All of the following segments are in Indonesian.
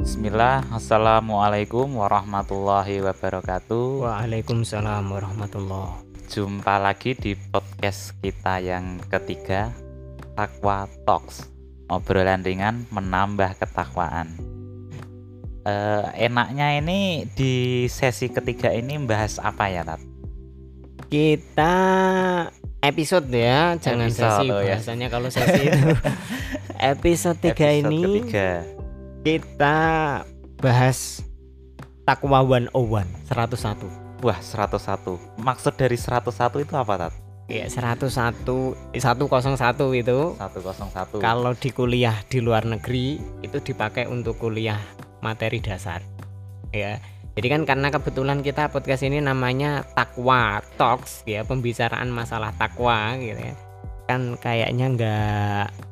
Bismillah, Assalamualaikum warahmatullahi wabarakatuh Waalaikumsalam warahmatullah. Jumpa lagi di podcast kita yang ketiga Takwa Talks Obrolan ringan menambah ketakwaan Eh, Enaknya ini di sesi ketiga ini membahas apa ya Tat? Kita episode ya, jangan Episode, sesi oh ya. bahasanya kalau sesi itu. episode 3 Episode ini ketiga kita bahas Takwa 101, 101. Wah 101 Maksud dari 101 itu apa Tat? Ya, 101 101 itu 101 kalau di kuliah di luar negeri itu dipakai untuk kuliah materi dasar. Ya. Jadi kan karena kebetulan kita podcast ini namanya Takwa Talks ya, pembicaraan masalah takwa gitu ya. Kan kayaknya nggak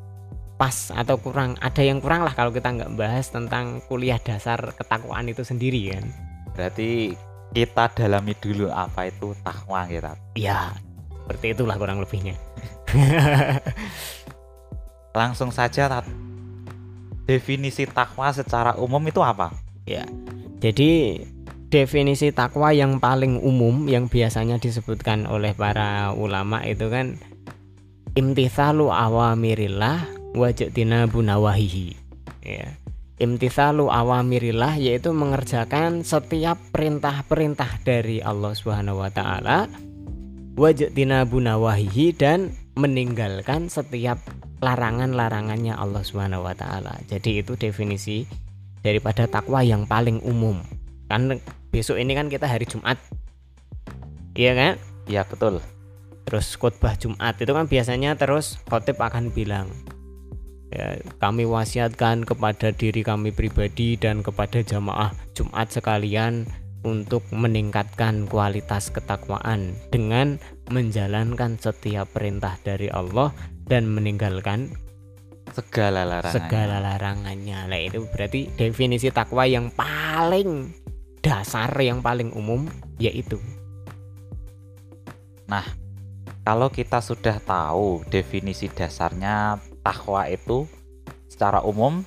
pas atau kurang ada yang kurang lah kalau kita nggak bahas tentang kuliah dasar ketakwaan itu sendiri kan. Berarti kita dalami dulu apa itu takwa kita Ya, seperti itulah kurang lebihnya. Langsung saja Tat Definisi takwa secara umum itu apa? Jadi definisi takwa yang paling umum yang biasanya disebutkan oleh para ulama itu kan imtithalu awamirillah wajtina bunawahihi. Ya. Imtithalu awamirillah yaitu mengerjakan setiap perintah-perintah dari Allah Subhanahu wa taala wajtina bunawahihi dan meninggalkan setiap larangan-larangannya Allah Subhanahu wa taala. Jadi itu definisi daripada takwa yang paling umum. Kan besok ini kan kita hari Jumat. Iya kan? Iya betul Terus khotbah Jumat itu kan biasanya terus khotib akan bilang ya, kami wasiatkan kepada diri kami pribadi dan kepada jamaah Jumat sekalian untuk meningkatkan kualitas ketakwaan dengan menjalankan setiap perintah dari Allah dan meninggalkan Segala larangan segala larangannya. Nah, itu berarti definisi takwa yang paling dasar yang paling umum yaitu Kalau kita sudah tahu definisi dasarnya takwa itu secara umum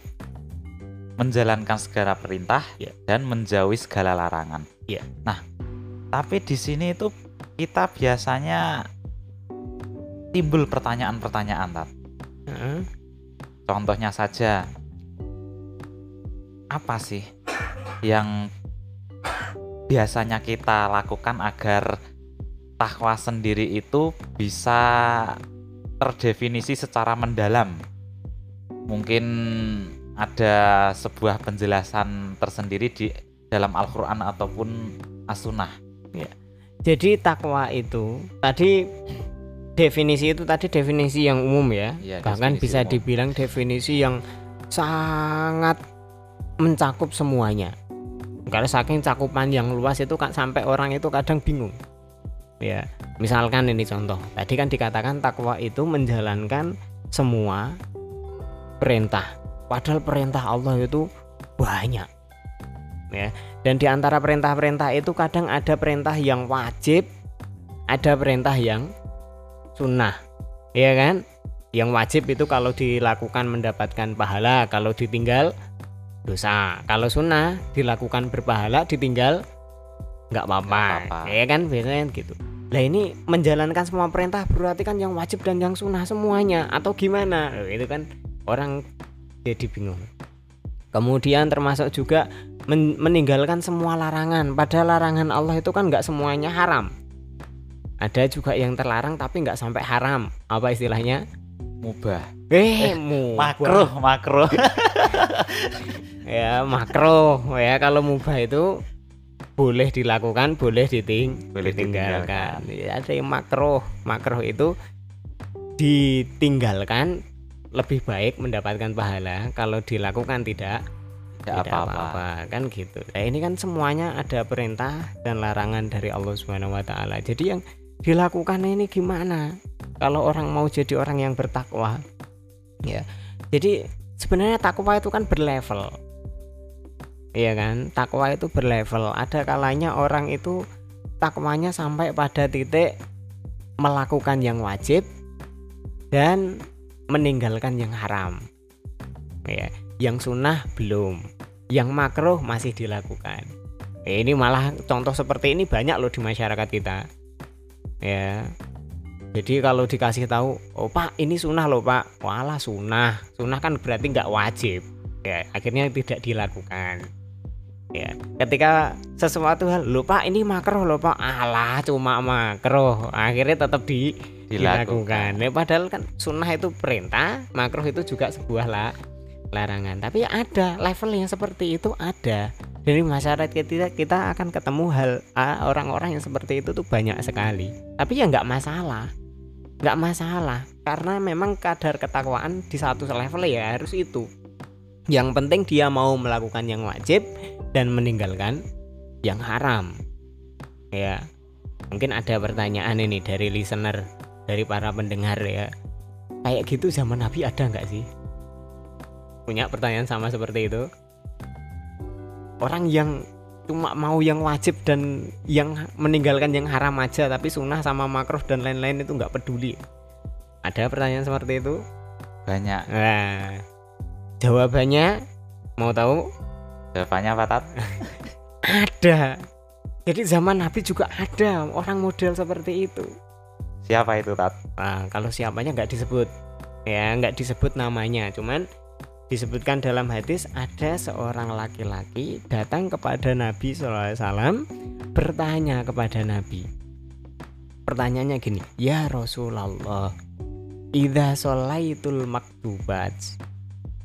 menjalankan segala perintah Ya. dan menjauhi segala larangan. Ya. Nah, tapi di sini itu kita biasanya timbul pertanyaan-pertanyaan, Tat. Heeh. Contohnya saja, apa sih yang biasanya kita lakukan agar takwa sendiri itu bisa terdefinisi secara mendalam? Mungkin ada sebuah penjelasan tersendiri di dalam Al-Quran ataupun As-Sunnah. Jadi takwa itu tadi definisi itu tadi definisi yang umum ya. Ya, Bahkan bisa umum. dibilang definisi yang sangat mencakup semuanya. Karena saking cakupan yang luas itu kan sampai orang itu kadang bingung. Ya, misalkan ini contoh. Tadi kan dikatakan takwa itu menjalankan semua perintah. Padahal perintah Allah itu banyak. Ya. Dan di antara perintah-perintah itu kadang ada perintah yang wajib, ada perintah yang sunnah. Iya kan? Yang wajib itu kalau dilakukan mendapatkan pahala, kalau ditinggal dosa. Kalau sunnah dilakukan berpahala, ditinggal nggak apa-apa. Iya kan biasanya kan gitu. Lah ini menjalankan semua perintah berarti kan yang wajib dan yang sunnah semuanya atau gimana? Loh, itu kan orang jadi bingung. Kemudian termasuk juga men- meninggalkan semua larangan. Padahal larangan Allah itu kan nggak semuanya haram. Ada juga yang terlarang tapi nggak sampai haram. Apa istilahnya? Mubah. Eh, mubah. Makruh, makruh. Ya, makro. Ya, kalau mubah itu boleh dilakukan, boleh diting Boleh ditinggalkan. Ya, ada yang makro. Makro itu ditinggalkan lebih baik mendapatkan pahala kalau dilakukan tidak Tidak apa-apa kan gitu. Nah, ini kan semuanya ada perintah dan larangan dari Allah Subhanahu wa taala. Jadi yang dilakukan ini gimana? Kalau orang mau jadi orang yang bertakwa. Ya. Jadi sebenarnya takwa itu kan berlevel. Iya kan? Takwa itu berlevel. Ada kalanya orang itu takwanya sampai pada titik melakukan yang wajib dan meninggalkan yang haram. Ya, yang sunnah belum. yang makruh masih dilakukan Eh, ini malah contoh seperti ini banyak loh di masyarakat kita ya jadi kalau dikasih tahu oh pak ini sunnah loh pak walah sunnah sunnah kan berarti nggak wajib ya akhirnya tidak dilakukan ya ketika sesuatu hal loh pak ini makruh loh pak. Alah cuma makruh akhirnya tetap di dilakukan. ya, padahal kan sunnah itu perintah makruh itu juga sebuah lah larangan. Tapi ada level yang seperti itu ada. Dari masyarakat kita kita akan ketemu hal orang-orang yang seperti itu tuh banyak sekali. Tapi ya nggak masalah. Nggak masalah. Karena memang kadar ketakwaan di satu level ya harus itu. Yang penting dia mau melakukan yang wajib dan meninggalkan yang haram. Ya mungkin ada pertanyaan ini dari listener dari para pendengar ya. Kayak gitu zaman Nabi ada nggak sih? Punya pertanyaan sama seperti itu? Orang yang cuma mau yang wajib dan yang meninggalkan yang haram aja tapi sunnah sama makruh dan lain-lain itu nggak peduli. Ada pertanyaan seperti itu? Banyak. Nah jawabannya mau tahu jawabannya apa tat? Ada. Jadi zaman Nabi juga ada orang model seperti itu. Siapa itu tat? Nah kalau siapanya nggak disebut. Ya nggak disebut namanya. Cuman disebutkan dalam hadis ada seorang laki-laki datang kepada Nabi SAW bertanya kepada Nabi. Pertanyaannya gini ya Rasulullah Idza sholaitul maktubat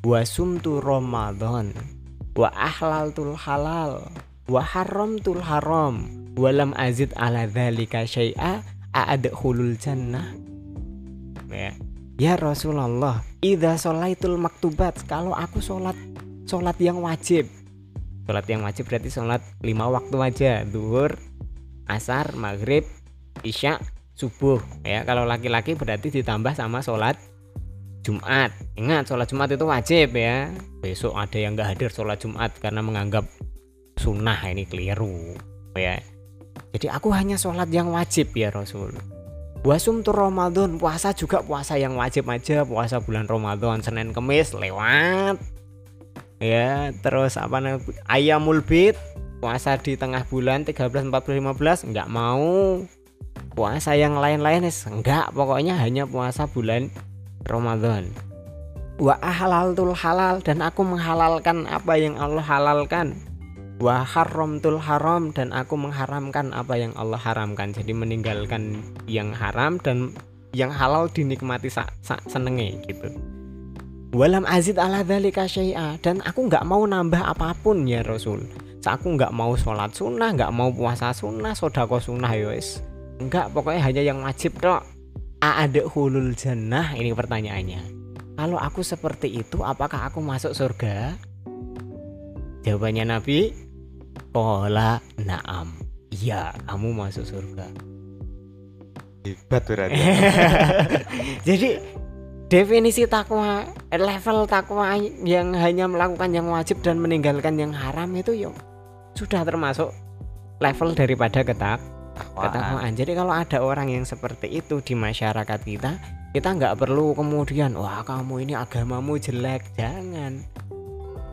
wa sumtu Ramadan wa ahlaltul halal wa haramtul haram wa lam azid ala dzalika syai'a a'adkhulul jannah ya Ya Rasulullah, idza sholaitul maktubat, kalau aku sholat sholat yang wajib. Sholat yang wajib berarti sholat lima waktu aja, duhur, asar, maghrib, isya, subuh. Ya, kalau laki-laki berarti ditambah sama sholat Jumat. Ingat sholat Jumat itu wajib ya. Besok ada yang nggak hadir sholat Jumat karena menganggap sunnah ini keliru ya. Jadi aku hanya sholat yang wajib ya Rasul Wasum tuh Ramadan puasa juga puasa yang wajib aja puasa bulan Ramadan Senin Kemis lewat ya terus apa namanya ayamul bid puasa di tengah bulan 13 14 15 nggak mau puasa yang lain-lain enggak pokoknya hanya puasa bulan Ramadan. Wa tul halal dan aku menghalalkan apa yang Allah halalkan. Wa haramtul haram dan aku mengharamkan apa yang Allah haramkan. Jadi meninggalkan yang haram dan yang halal dinikmati sak sa senenge gitu. Walam azid ala dzalika syai'a dan aku nggak mau nambah apa pun ya Rasul. Aku nggak mau sholat sunnah nggak mau puasa sunnah sodako sunnah yos ya nggak pokoknya hanya yang wajib dok ada hulul jannah ini pertanyaannya kalau aku seperti itu apakah aku masuk surga jawabannya Nabi Kola naam. Iya, kamu masuk surga. Hebat berarti. Jadi definisi takwa level takwa yang hanya melakukan yang wajib dan meninggalkan yang haram itu yuk sudah termasuk level daripada ketak ketakwaan. Jadi kalau ada orang yang seperti itu di masyarakat kita, kita nggak perlu kemudian wah kamu ini agamamu jelek, jangan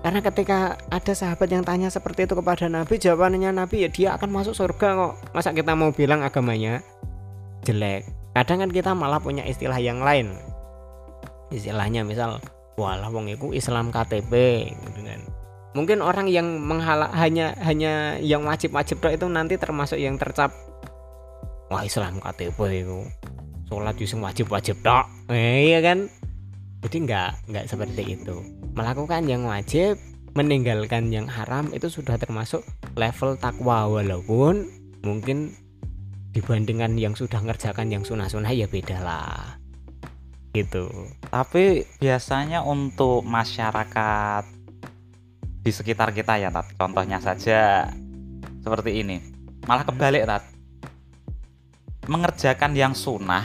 karena ketika ada sahabat yang tanya seperti itu kepada Nabi, jawabannya Nabi ya dia akan masuk surga kok. Masa kita mau bilang agamanya jelek? Kadang kan kita malah punya istilah yang lain. Istilahnya misal, walah wong iku Islam KTP gitu kan. Mungkin orang yang menghala hanya hanya yang wajib-wajib itu nanti termasuk yang tercap wah Islam KTP itu. Sholat yang wajib-wajib dok eh, iya kan? Jadi nggak nggak seperti itu. Melakukan yang wajib meninggalkan yang haram itu sudah termasuk level takwa. Walaupun mungkin dibandingkan yang sudah ngerjakan yang sunah-sunah ya beda lah. Gitu. Tapi biasanya untuk masyarakat di sekitar kita ya Tat. Contohnya saja seperti ini. Malah kebalik Tat mengerjakan yang sunnah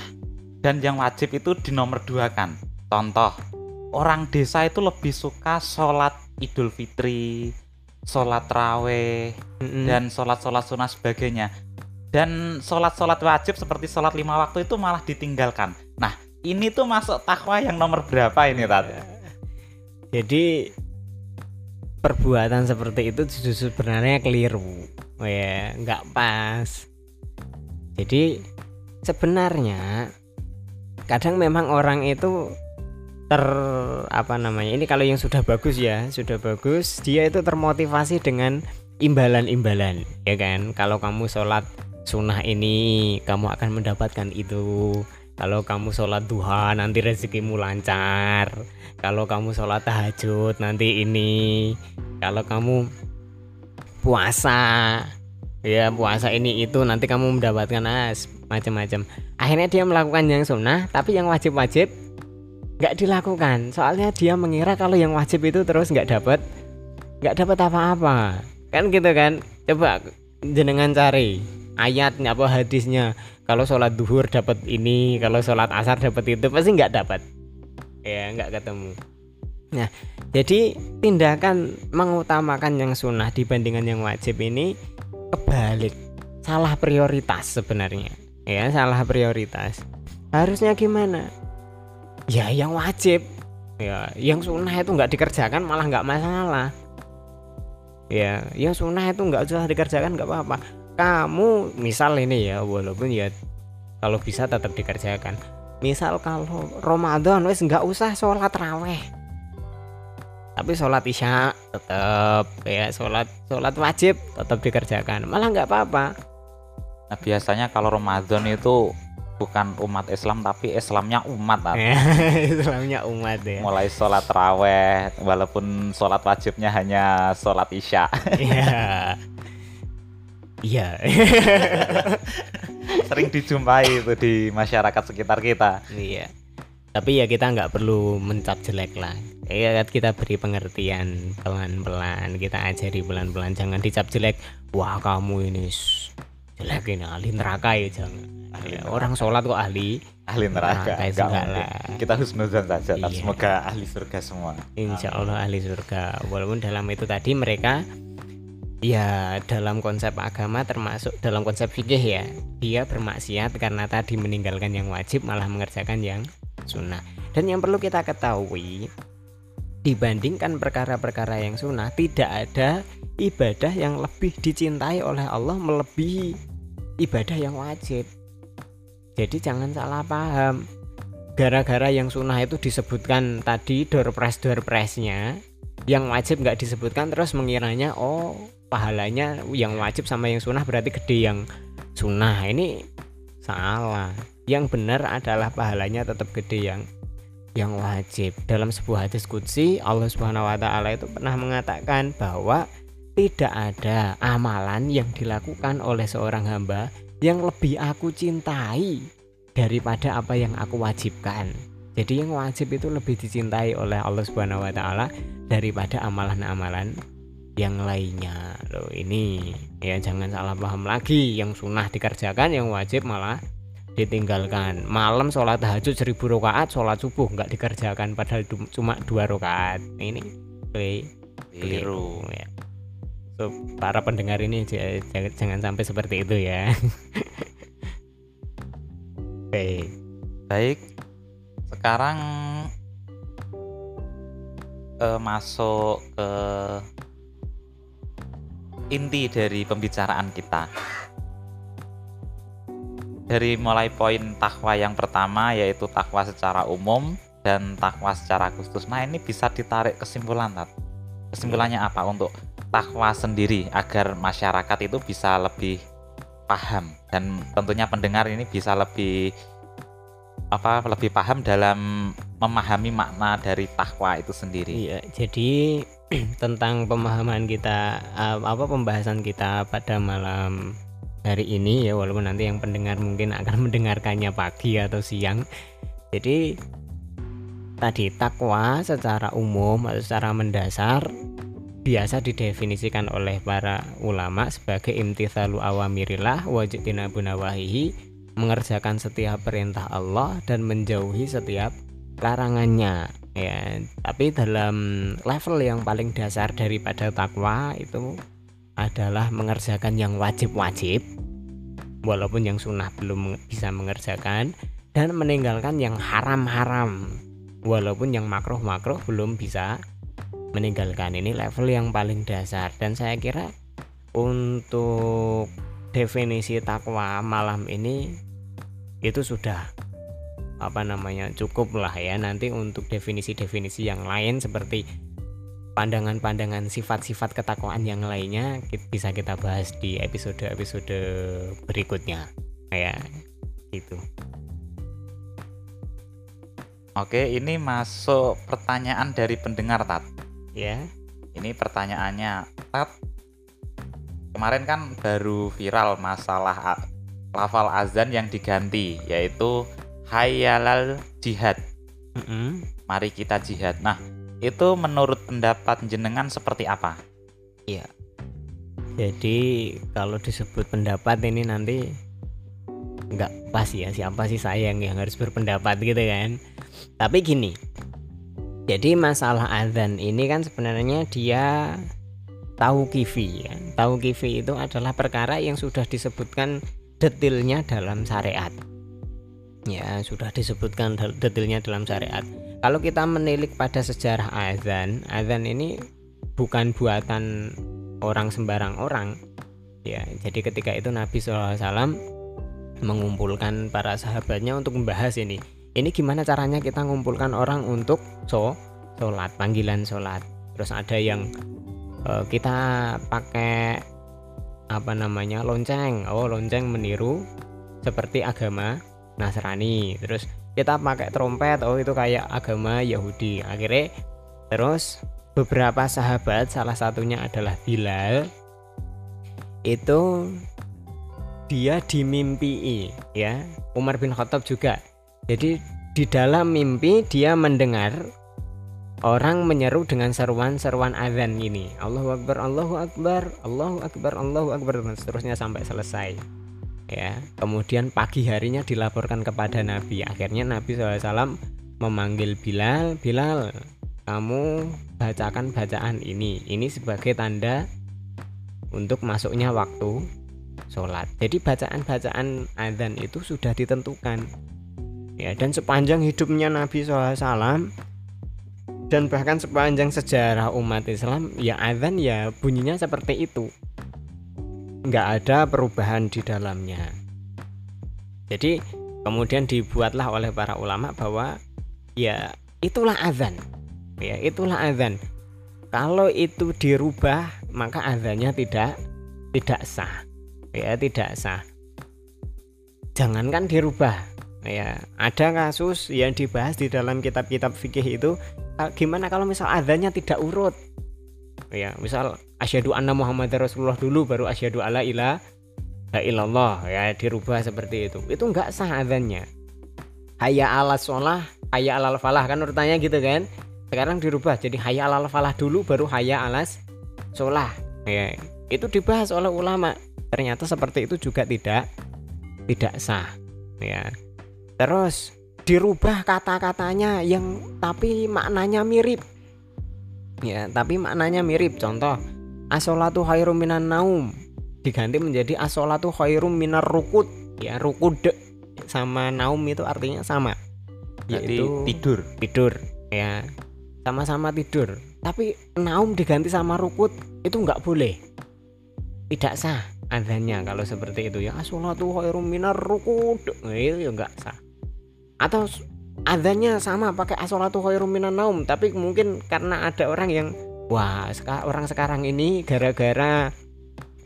dan yang wajib itu dinomor dua kan Contoh, orang desa itu lebih suka sholat Idul Fitri, sholat raweh, mm-hmm. dan sholat-sholat sunnah sebagainya. Dan sholat-sholat wajib seperti sholat lima waktu itu malah ditinggalkan. Nah, ini tuh masuk takwa yang nomor berapa ini, Tat? Jadi perbuatan seperti itu justru sebenarnya keliru ya nggak pas jadi sebenarnya kadang memang orang itu ter apa namanya ini kalau yang sudah bagus ya sudah bagus dia itu termotivasi dengan imbalan-imbalan ya kan? Kalau kamu sholat sunnah ini kamu akan mendapatkan itu. Kalau kamu sholat duha nanti rezekimu lancar. Kalau kamu sholat tahajud nanti ini. Kalau kamu puasa ya puasa ini itu nanti kamu mendapatkan as macam-macam. Akhirnya dia melakukan yang sunnah tapi yang wajib-wajib nggak dilakukan. Soalnya dia mengira kalau yang wajib itu terus nggak dapat nggak dapat apa-apa. Kan gitu kan? Coba jenengan cari ayatnya apa hadisnya. Kalau sholat duhur dapat ini kalau sholat asar dapat itu pasti nggak dapat ya nggak ketemu. Nah jadi tindakan mengutamakan yang sunnah dibandingkan yang wajib ini kebalik. Salah prioritas sebenarnya. Ya salah prioritas. Harusnya gimana? Ya yang wajib. Ya yang sunnah itu nggak dikerjakan malah nggak masalah. Ya yang sunnah itu nggak usah dikerjakan nggak apa-apa. Kamu misal ini ya walaupun ya kalau bisa tetap dikerjakan. Misal kalau Ramadan wes nggak usah sholat raweh tapi sholat isya tetap ya sholat sholat wajib tetap dikerjakan malah nggak apa-apa nah biasanya kalau Ramadan itu bukan umat Islam tapi Islamnya umat Islamnya umat ya mulai sholat raweh walaupun sholat wajibnya hanya sholat isya iya Iya. Sering dijumpai itu di masyarakat sekitar kita. Iya. Tapi ya kita nggak perlu mencap jelek lah. Ya kita beri pengertian pelan-pelan, kita ajari pelan-pelan. Jangan dicap jelek. Wah kamu ini jelek ini ahli neraka ya jangan. Ya, orang sholat kok ahli ahli neraka, neraka enggak lah. Kita husnuzan saja. Iya. Semoga ahli surga semua. Insya Allah ahli surga. Walaupun dalam itu tadi mereka ya dalam konsep agama termasuk dalam konsep fikih ya dia bermaksiat karena tadi meninggalkan yang wajib malah mengerjakan yang sunnah dan yang perlu kita ketahui dibandingkan perkara-perkara yang sunnah tidak ada ibadah yang lebih dicintai oleh Allah melebihi ibadah yang wajib. Jadi jangan salah paham. Gara-gara yang sunnah itu disebutkan tadi door prize door prize-nya yang wajib nggak disebutkan terus mengiranya oh pahalanya yang wajib sama yang sunnah berarti gede yang sunnah. Ini salah. Yang benar adalah pahalanya tetap gede yang yang wajib. Dalam sebuah hadis kudsi Allah Subhanahu wa taala itu pernah mengatakan bahwa tidak ada amalan yang dilakukan oleh seorang hamba yang lebih aku cintai daripada apa yang aku wajibkan. Jadi yang wajib itu lebih dicintai oleh Allah Subhanahu wa taala daripada amalan-amalan yang lainnya. Loh ini ya jangan salah paham lagi. Yang sunnah dikerjakan yang wajib malah ditinggalkan. Malam sholat tahajud seribu rakaat sholat subuh nggak dikerjakan padahal cuma dua rakaat. Ini keliru. ya. So, para pendengar ini jangan, jangan sampai seperti itu ya. Baik baik. Sekarang eh, masuk ke inti dari pembicaraan kita. Dari mulai poin takwa yang pertama yaitu takwa secara umum dan takwa secara khusus. Nah, ini bisa ditarik kesimpulan, Tat. Kesimpulannya apa untuk takwa sendiri agar masyarakat itu bisa lebih paham dan tentunya pendengar ini bisa lebih apa lebih paham dalam memahami makna dari takwa itu sendiri. Iya, jadi tentang pemahaman kita uh, apa pembahasan kita pada malam hari ini ya walaupun nanti yang pendengar mungkin akan mendengarkannya pagi atau siang. Jadi tadi takwa secara umum atau secara mendasar biasa didefinisikan oleh para ulama sebagai imtithalu awamirillah wajibina bunawahihi mengerjakan setiap perintah Allah dan menjauhi setiap larangannya ya tapi dalam level yang paling dasar daripada takwa itu adalah mengerjakan yang wajib-wajib walaupun yang sunnah belum bisa mengerjakan dan meninggalkan yang haram-haram walaupun yang makruh-makruh belum bisa meninggalkan. Ini level yang paling dasar dan saya kira untuk definisi takwa malam ini itu sudah apa namanya cukup lah ya. Nanti untuk definisi-definisi yang lain seperti pandangan-pandangan sifat-sifat ketakwaan yang lainnya bisa kita bahas di episode-episode berikutnya kayak gitu Oke, ini masuk pertanyaan dari pendengar Tat. ya Ini pertanyaannya, Tat. Kemarin kan baru viral masalah lafal azan yang diganti, yaitu Hayyalal Jihad. Mm-mm. Mari kita jihad. Nah, itu menurut pendapat jenengan seperti apa? jadi kalau disebut pendapat ini nanti nggak pas ya siapa sih saya yang, harus berpendapat gitu kan? Tapi gini jadi masalah azan ini kan sebenarnya dia tahu kifi ya. Tahu kifi itu adalah perkara yang sudah disebutkan detailnya dalam syariat. Ya sudah disebutkan detailnya dalam syariat kalau kita menilik pada sejarah azan azan ini bukan buatan orang sembarang orang ya. Jadi ketika itu Nabi SAW mengumpulkan para sahabatnya untuk membahas ini. Ini gimana caranya kita mengumpulkan orang untuk so sholat panggilan sholat? Terus ada yang eh, kita pakai apa namanya lonceng. Oh lonceng meniru seperti agama Nasrani. Terus kita pakai trompet oh itu kayak agama Yahudi. Akhirnya terus beberapa sahabat salah satunya adalah Bilal itu dia dimimpii ya. Umar bin Khattab juga. Jadi di dalam mimpi dia mendengar orang menyeru dengan seruan-seruan azan ini. Allahu Akbar Allahu Akbar Allahu Akbar Allahu Akbar dan seterusnya sampai selesai ya. Kemudian pagi harinya dilaporkan kepada Nabi. Akhirnya Nabi SAW memanggil Bilal Bilal kamu bacakan bacaan ini. Ini sebagai tanda untuk masuknya waktu sholat. Jadi bacaan-bacaan azan itu sudah ditentukan. Ya dan sepanjang hidupnya Nabi SAW dan bahkan sepanjang sejarah umat Islam ya azan ya bunyinya seperti itu nggak ada perubahan di dalamnya. Jadi kemudian dibuatlah oleh para ulama bahwa ya itulah azan ya itulah azan kalau itu dirubah maka azannya tidak tidak sah. Ya tidak sah. Jangankan dirubah. Ya ada kasus yang dibahas di dalam kitab-kitab fikih itu ah, gimana kalau misal azannya tidak urut ya misal asyhadu anna muhammad rasulullah dulu baru asyhadu alla ilaha illallah ya dirubah seperti itu. Itu enggak sah azannya hayya ala sholah hayya alal falah kan urutannya gitu kan? Sekarang dirubah jadi hayya alal falah dulu baru hayya alas sholah. Ya itu dibahas oleh ulama. Ternyata seperti itu juga tidak tidak sah. Ya terus dirubah kata-katanya yang tapi maknanya mirip ya tapi maknanya mirip contoh asolatu khairum minan naum. Diganti menjadi asolatu khairum minar rukut. Ya rukud sama naum itu artinya sama. Jadi yaitu tidur. tidur ya. Sama-sama tidur. Tapi naum diganti sama rukut itu nggak boleh. Tidak sah adanya kalau seperti itu. Ya asolatu khairum minar rukud Nah, itu ya nggak sah. Atau adanya sama pakai asolatu khairum minan naum. Tapi mungkin karena ada orang yang wah orang sekarang ini gara-gara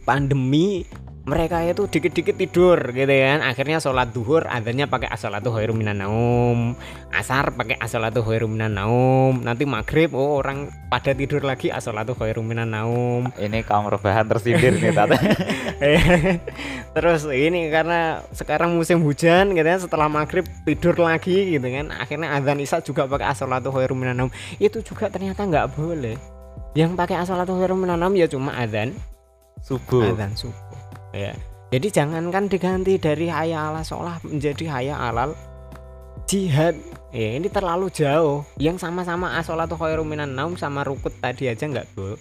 pandemi mereka itu dikit-dikit tidur gitu kan. Akhirnya sholat duhur adanya pakai asolatu khairum minan naum. Asar pakai asolatu khairum minan naum. Nanti maghrib oh orang pada tidur lagi asolatu khairum minan naum. Ini kaum rebahan tersindir nih Tat. terus ini karena sekarang musim hujan gitu kan setelah maghrib tidur lagi gitu kan. Akhirnya azan isya juga pakai asolatu khairum minan naum. Itu juga ternyata nggak boleh. Yang pakai asolatu khairum minan naum ya cuma azan Subuh. azan subuh ya jadi jangankan diganti dari hayya ala sholah menjadi hayya alal jihad. Ya ini terlalu jauh. Yang sama-sama asolatu khairum minan naum sama rukut tadi aja nggak bo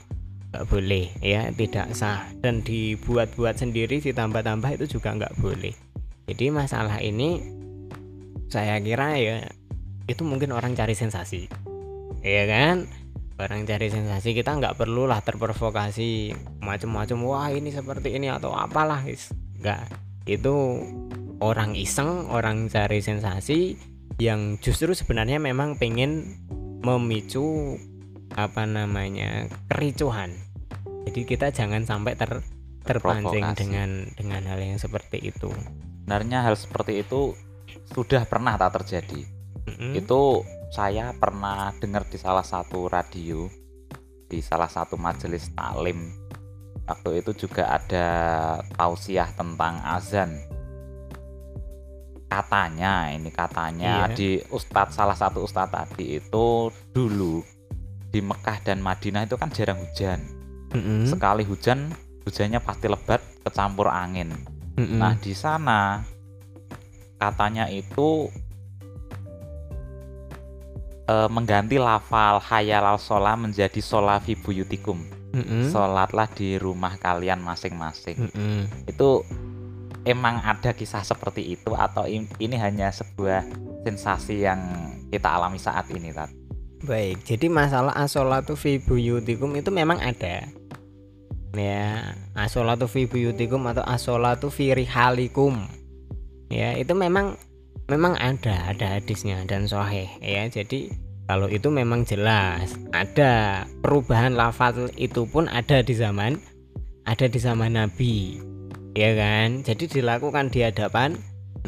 nggak boleh ya. Tidak sah. Dan dibuat-buat sendiri ditambah-tambah itu juga nggak boleh. Jadi masalah ini saya kira ya itu mungkin orang cari sensasi. Ya kan orang cari sensasi kita nggak perlulah terprovokasi macam-macam. Wah ini seperti ini atau apalah nggak. Itu orang iseng orang cari sensasi yang justru sebenarnya memang pengen memicu apa namanya kericuhan. Jadi kita jangan sampai ter terpancing dengan dengan hal yang seperti itu. Sebenarnya hal seperti itu sudah pernah tak terjadi. Mm-mm. itu saya pernah dengar di salah satu radio di salah satu majelis taklim waktu itu juga ada tausiah tentang azan katanya ini katanya Iya. di ustadz salah satu ustadz tadi itu dulu di Mekah dan Madinah itu kan jarang hujan Mm-mm. sekali hujan hujannya pasti lebat kecampur angin Mm-mm. Nah, di sana katanya itu eh, mengganti lafal hayal al menjadi sholah fi buyutikum. Mm-mm. Sholatlah di rumah kalian masing-masing. Mm-mm. Itu emang ada kisah seperti itu atau ini hanya sebuah sensasi yang kita alami saat ini, Tat? Baik, jadi masalah asolatu fi buyutikum itu memang ada. Ya, asolatu fi buyutikum atau asolatu fi rihalikum. Ya, itu memang memang ada, ada hadisnya dan sahih ya. Jadi kalau itu memang jelas ada perubahan lafaz itu pun ada di zaman ada di zaman Nabi. Ya kan? Jadi dilakukan di hadapan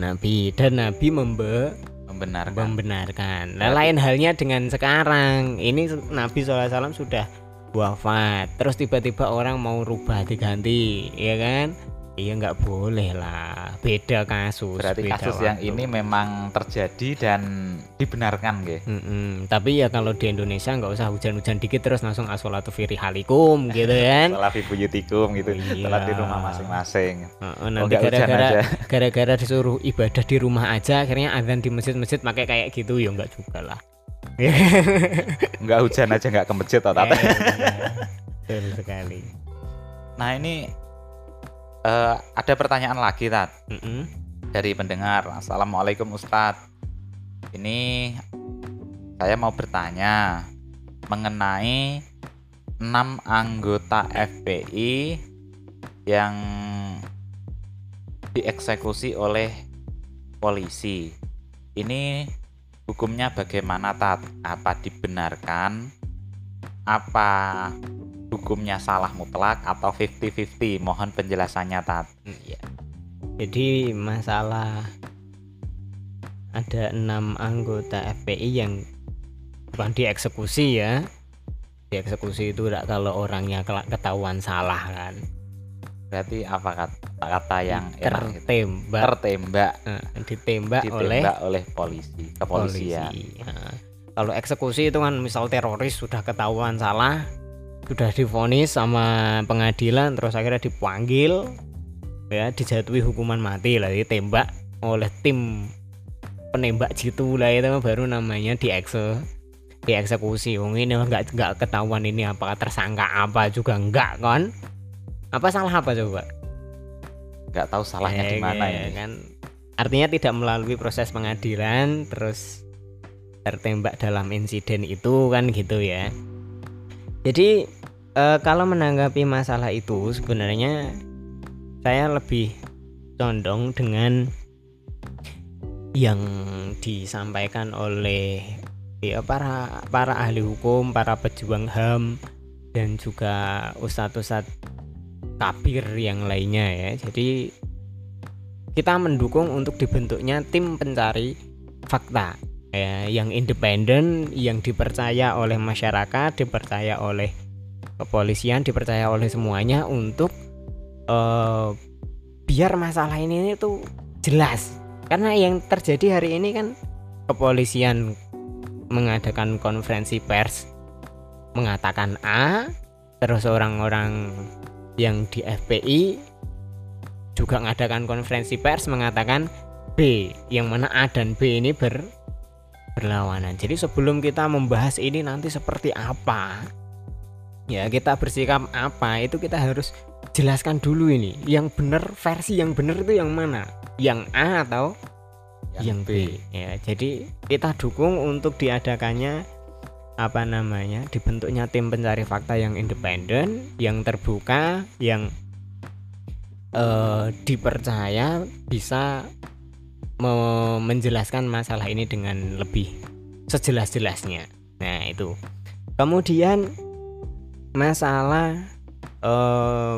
Nabi dan Nabi membe Membenarkan. membenarkan. Nah, lain halnya dengan sekarang. Ini Nabi SAW sudah wafat. Terus tiba-tiba orang mau rubah diganti, ya kan? Iya nggak boleh lah. Beda kasus. Berarti beda kasus yang waktu. ini memang terjadi dan dibenarkan, nggih. Mm-mm. Tapi ya kalau di Indonesia nggak usah hujan-hujan dikit terus langsung asolatu firi halikum gitu kan? Sholat fi buyutikum gitu. Iya. Sholat di rumah masing-masing. Oh, nanti gara-gara gara-gara disuruh ibadah di rumah aja akhirnya azan di masjid-masjid pakai kayak gitu ya nggak juga lah. Nggak hujan aja nggak ke masjid, toh, Tat. Eh, iya. Betul sekali. Nah ini eh, ada pertanyaan lagi Tat Mm-mm. dari pendengar. Assalamualaikum Ustadz. Ini saya mau bertanya mengenai enam anggota FPI yang dieksekusi oleh polisi. Ini hukumnya bagaimana Tat? Apa dibenarkan? Apa hukumnya salah mutlak atau 50-50? Mohon penjelasannya Tat. Iya. Jadi masalah ada enam anggota FPI yang bukan dieksekusi ya. Dieksekusi itu kalau orangnya ketahuan salah kan. Berarti apa kata, kata yang enak gitu? tertembak, Tertembak, eh, ditembak, oleh ditembak oleh polisi, kepolisian. polisi. Nah, kalau eksekusi itu kan misal teroris sudah ketahuan salah, sudah divonis sama pengadilan, terus akhirnya dipanggil, ya dijatuhi hukuman mati lah, ditembak oleh tim penembak jitu lah itu baru namanya diekse dieksekusi. Wong ini nggak nggak ketahuan ini apakah tersangka apa juga enggak kan? Apa salah apa coba? Nggak tahu salahnya di Eh, mana ya ya. kan artinya tidak melalui proses pengadilan terus tertembak dalam insiden itu kan gitu ya jadi eh, kalau menanggapi masalah itu sebenarnya saya lebih condong dengan yang disampaikan oleh ya para para ahli hukum para pejuang ham dan juga ustadz-ustadz kabir yang lainnya ya. Jadi kita mendukung untuk dibentuknya tim pencari fakta ya, yang independen, yang dipercaya oleh masyarakat, dipercaya oleh kepolisian, dipercaya oleh semuanya untuk eh, biar masalah ini, tuh jelas. Karena yang terjadi hari ini kan kepolisian mengadakan konferensi pers mengatakan A, terus orang-orang yang di FPI juga mengadakan konferensi pers mengatakan B yang mana A dan B ini ber berlawanan. Jadi sebelum kita membahas ini nanti seperti apa ya kita bersikap apa itu kita harus jelaskan dulu ini yang benar versi yang benar itu yang mana yang A atau yang, B. ya jadi kita dukung untuk diadakannya apa namanya dibentuknya tim pencari fakta yang independen yang terbuka yang eh, dipercaya bisa me- menjelaskan masalah ini dengan lebih sejelas-jelasnya. Nah itu. Kemudian masalah eh,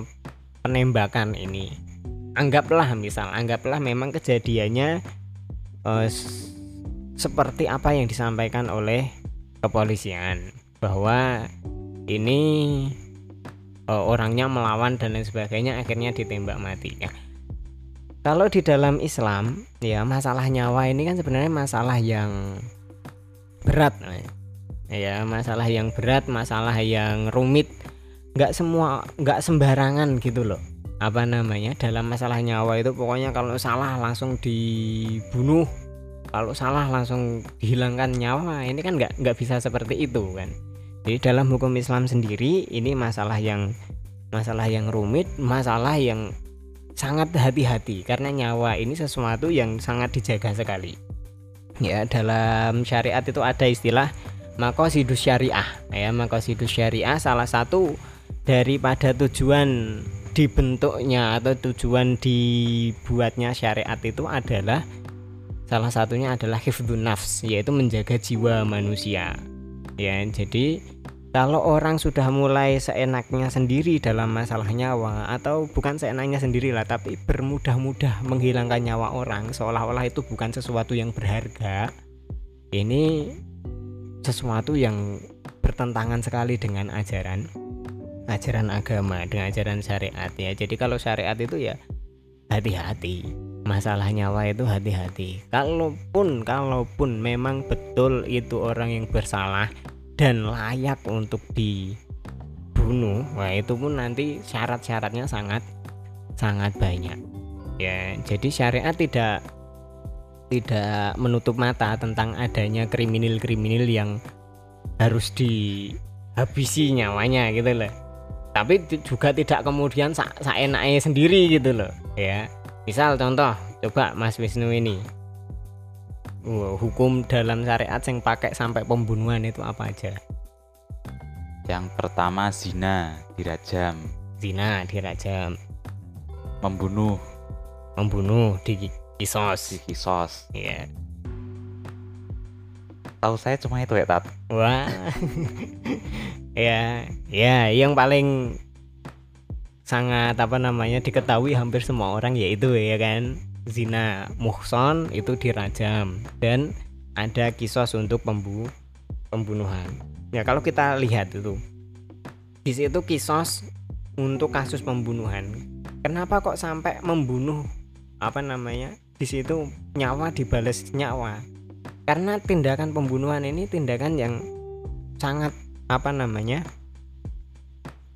penembakan ini. Anggaplah misal anggaplah memang kejadiannya s- seperti apa yang disampaikan oleh kepolisian bahwa ini eh, orangnya melawan dan lain sebagainya akhirnya ditembak mati ya. Kalau di dalam Islam ya masalah nyawa ini kan sebenarnya masalah yang berat ya masalah yang berat masalah yang rumit. Nggak semua nggak sembarangan gitu loh. Apa namanya? Dalam masalah nyawa itu pokoknya kalau salah langsung dibunuh kalau salah langsung dihilangkan nyawa ini kan nggak nggak bisa seperti itu kan. Jadi dalam hukum Islam sendiri ini masalah yang masalah yang rumit masalah yang sangat hati-hati. Karena nyawa ini sesuatu yang sangat dijaga sekali. Ya dalam syariat itu ada istilah makosidus syariah. Ya makosidus syariah salah satu daripada tujuan dibentuknya atau tujuan dibuatnya syariat itu adalah salah satunya adalah hifdun nafs yaitu menjaga jiwa manusia. Ya jadi kalau orang sudah mulai seenaknya sendiri dalam masalah nyawa atau bukan seenaknya sendiri lah tapi bermudah-mudah menghilangkan nyawa orang seolah-olah itu bukan sesuatu yang berharga ini sesuatu yang bertentangan sekali dengan ajaran ajaran agama dengan ajaran syariat ya. Jadi kalau syariat itu ya hati-hati masalah nyawa itu hati-hati. Kalaupun kalaupun memang betul itu orang yang bersalah dan layak untuk dibunuh wah itu pun nanti syarat-syaratnya sangat sangat banyak. Ya jadi syariat tidak tidak menutup mata tentang adanya kriminal-kriminal yang harus dihabisi nyawanya gitu loh. Tapi juga tidak kemudian seenaknya sendiri gitu loh ya misal contoh coba Mas Wisnu ini. Wah, hukum dalam syariat yang pakai sampai pembunuhan itu apa aja? Yang pertama zina, dirajam, zina dirajam. Membunuh, membunuh di kisos dikisos. ya Tahu saya cuma itu ya, Tat. wah. Ya ya yang paling sangat apa namanya diketahui hampir semua orang yaitu ya kan zina muhson itu dirajam. Dan ada kisos untuk pembu pembunuhan. Ya kalau kita lihat itu di situ kisos untuk kasus pembunuhan. Kenapa kok sampai membunuh apa namanya di situ nyawa dibales nyawa? Karena tindakan pembunuhan ini tindakan yang sangat apa namanya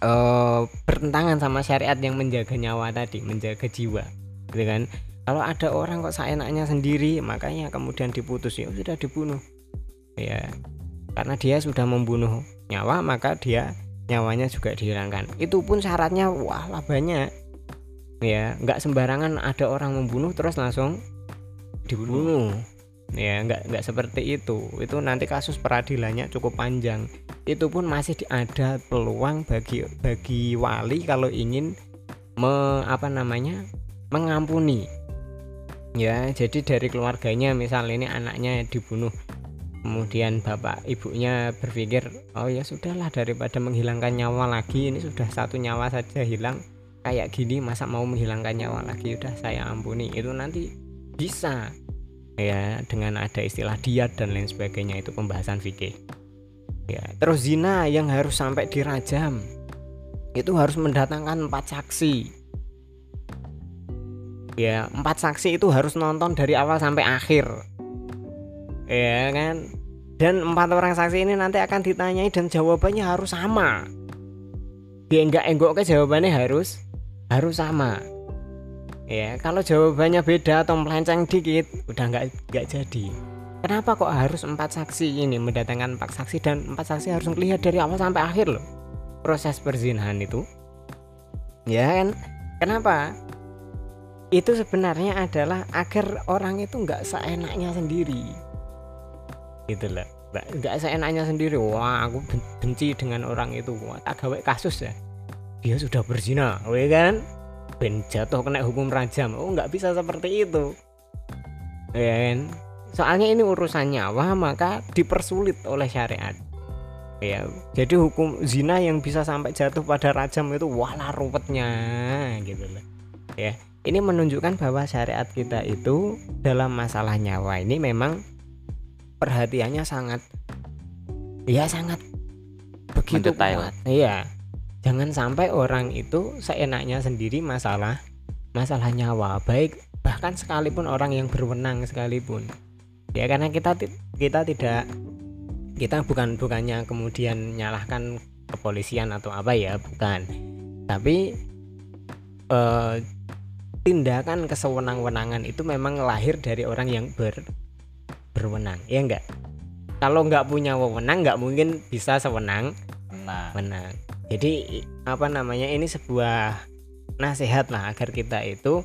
eh bertentangan sama syariat yang menjaga nyawa tadi menjaga jiwa gitu kan? Kalau ada orang kok seenaknya sendiri makanya kemudian diputus ya sudah dibunuh. Ya karena dia sudah membunuh nyawa maka dia nyawanya juga dihilangkan. Itu pun syaratnya wah lah banyak. Ya nggak sembarangan ada orang membunuh terus langsung dibunuh ya nggak nggak seperti itu. Itu nanti kasus peradilannya cukup panjang. Itu pun masih ada peluang bagi bagi wali kalau ingin me, apa namanya mengampuni. Ya jadi dari keluarganya misal ini anaknya dibunuh kemudian bapak ibunya berpikir oh ya sudahlah daripada menghilangkan nyawa lagi ini sudah satu nyawa saja hilang. Kayak gini masa mau menghilangkan nyawa lagi? Udah saya ampuni. Itu nanti bisa ya dengan ada istilah diat dan lain sebagainya itu pembahasan fikih. Ya terus zina yang harus sampai dirajam itu harus mendatangkan empat saksi. Ya empat saksi itu harus nonton dari awal sampai akhir. Ya kan? Dan empat orang saksi ini nanti akan ditanyai dan jawabannya harus sama. Dia enggak enggok ke jawabannya harus harus sama ya kalau jawabannya beda atau melenceng dikit udah nggak nggak jadi. Kenapa kok harus empat saksi ini mendatangkan empat saksi dan empat saksi harus melihat dari awal sampai akhir loh? Proses perzinahan itu. Ya kan? Kenapa? Itu sebenarnya adalah agar orang itu nggak seenaknya sendiri. Gitu loh. Nggak seenaknya sendiri. Wah aku ben- benci dengan orang itu. Wah tak gawe kasus ya. Dia sudah berzina ya kan ben jatuh kena hukum rajam. Oh nggak bisa seperti itu. Ya kan? Soalnya ini urusan nyawa maka dipersulit oleh syariat. Ya jadi hukum zina yang bisa sampai jatuh pada rajam itu walah ruwetnya gitu loh. Ya ini menunjukkan bahwa syariat kita itu dalam masalah nyawa ini memang perhatiannya sangat ya sangat begitu Mendetail. kuat. Iya jangan sampai orang itu seenaknya sendiri masalah masalah nyawa. Baik bahkan sekalipun orang yang berwenang sekalipun. Ya karena kita kita tidak kita bukan bukannya kemudian nyalahkan kepolisian atau apa ya bukan. Tapi eh, tindakan kesewenang-wenangan itu memang lahir dari orang yang ber berwenang ya enggak? Kalau nggak punya wewenang nggak mungkin bisa sewenang nah menang. Jadi apa namanya ini sebuah nasihat lah agar kita itu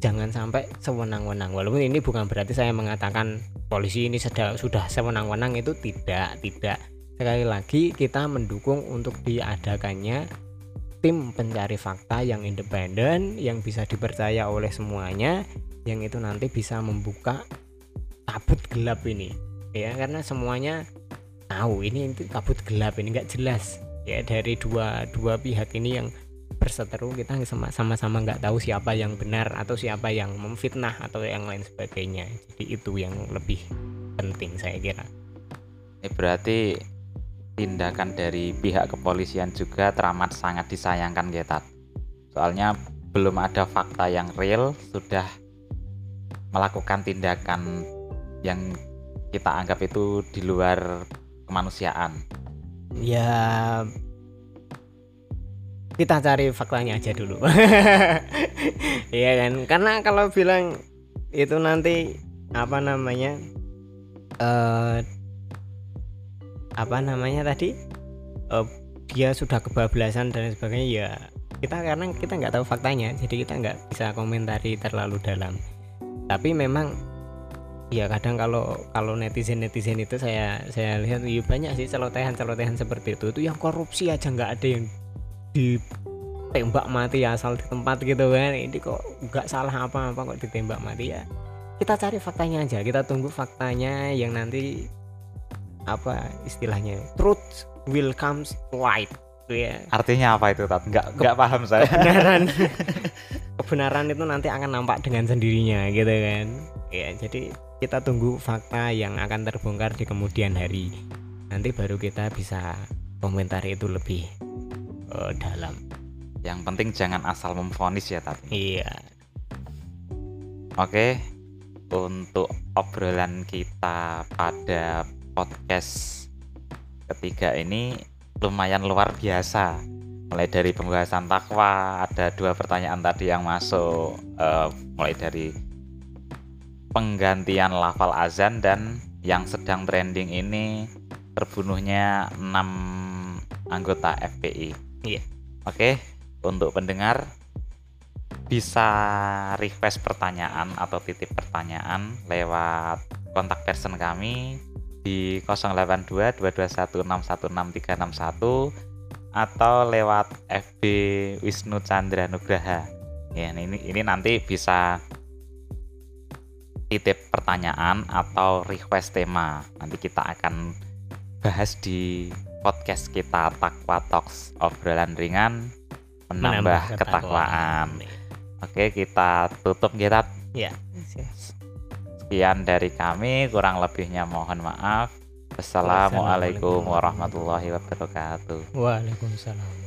jangan sampai sewenang-wenang. Walaupun ini bukan berarti saya mengatakan polisi ini sudah sudah sewenang-wenang itu tidak, tidak. Sekali lagi kita mendukung untuk diadakannya tim pencari fakta yang independen yang bisa dipercaya oleh semuanya yang itu nanti bisa membuka kabut gelap ini ya karena semuanya tahu ini kabut gelap ini nggak jelas ya dari dua dua pihak ini yang berseteru kita sama- sama-sama nggak tahu siapa yang benar atau siapa yang memfitnah atau yang lain sebagainya. Jadi itu yang lebih penting saya kira. Ini berarti tindakan dari pihak kepolisian juga teramat sangat disayangkan Getat soalnya belum ada fakta yang real sudah melakukan tindakan yang kita anggap itu di luar kemanusiaan ya kita cari faktanya aja dulu. Iya kan? Karena kalau bilang itu nanti apa namanya eh apa namanya tadi? Eh, dia sudah kebablasan dan sebagainya ya kita karena kita nggak tahu faktanya jadi kita nggak bisa komentari terlalu dalam. Tapi memang ya kadang kalau kalau netizen netizen itu saya saya lihat ya banyak sih celotehan celotehan seperti itu. Itu yang korupsi aja nggak ada yang ditembak mati asal di tempat gitu kan. Ini kok nggak salah apa apa kok ditembak mati ya. Kita cari faktanya aja kita tunggu faktanya yang nanti apa istilahnya truth will comes light gitu ya. Artinya apa itu Tat? nggak nggak paham saya. kebenaran. Kebenaran itu nanti akan nampak dengan sendirinya gitu kan. Ya jadi kita tunggu fakta yang akan terbongkar di kemudian hari. Nanti baru kita bisa komentari itu lebih eh, dalam. Yang penting jangan asal memvonis ya Tat. Iya. Oke, untuk obrolan kita pada podcast ketiga ini lumayan luar biasa. Mulai dari pembahasan takwa, ada dua pertanyaan tadi yang masuk, eh, mulai dari penggantian lafal azan dan yang sedang trending ini terbunuhnya 6 anggota FPI. Iya. Oke, untuk pendengar bisa request pertanyaan atau titip pertanyaan lewat kontak person kami di 082 221 616 atau lewat FB Wisnu Chandra Nugraha. Ya, ini ini nanti bisa titip pertanyaan atau request tema. Nanti kita akan bahas di podcast kita Takwa Talks obrolan ringan menambah, ketakwaan. Oke, kita tutup kita. ya Sekian dari kami, kurang lebihnya mohon maaf. Wassalamualaikum warahmatullahi wabarakatuh. Waalaikumsalam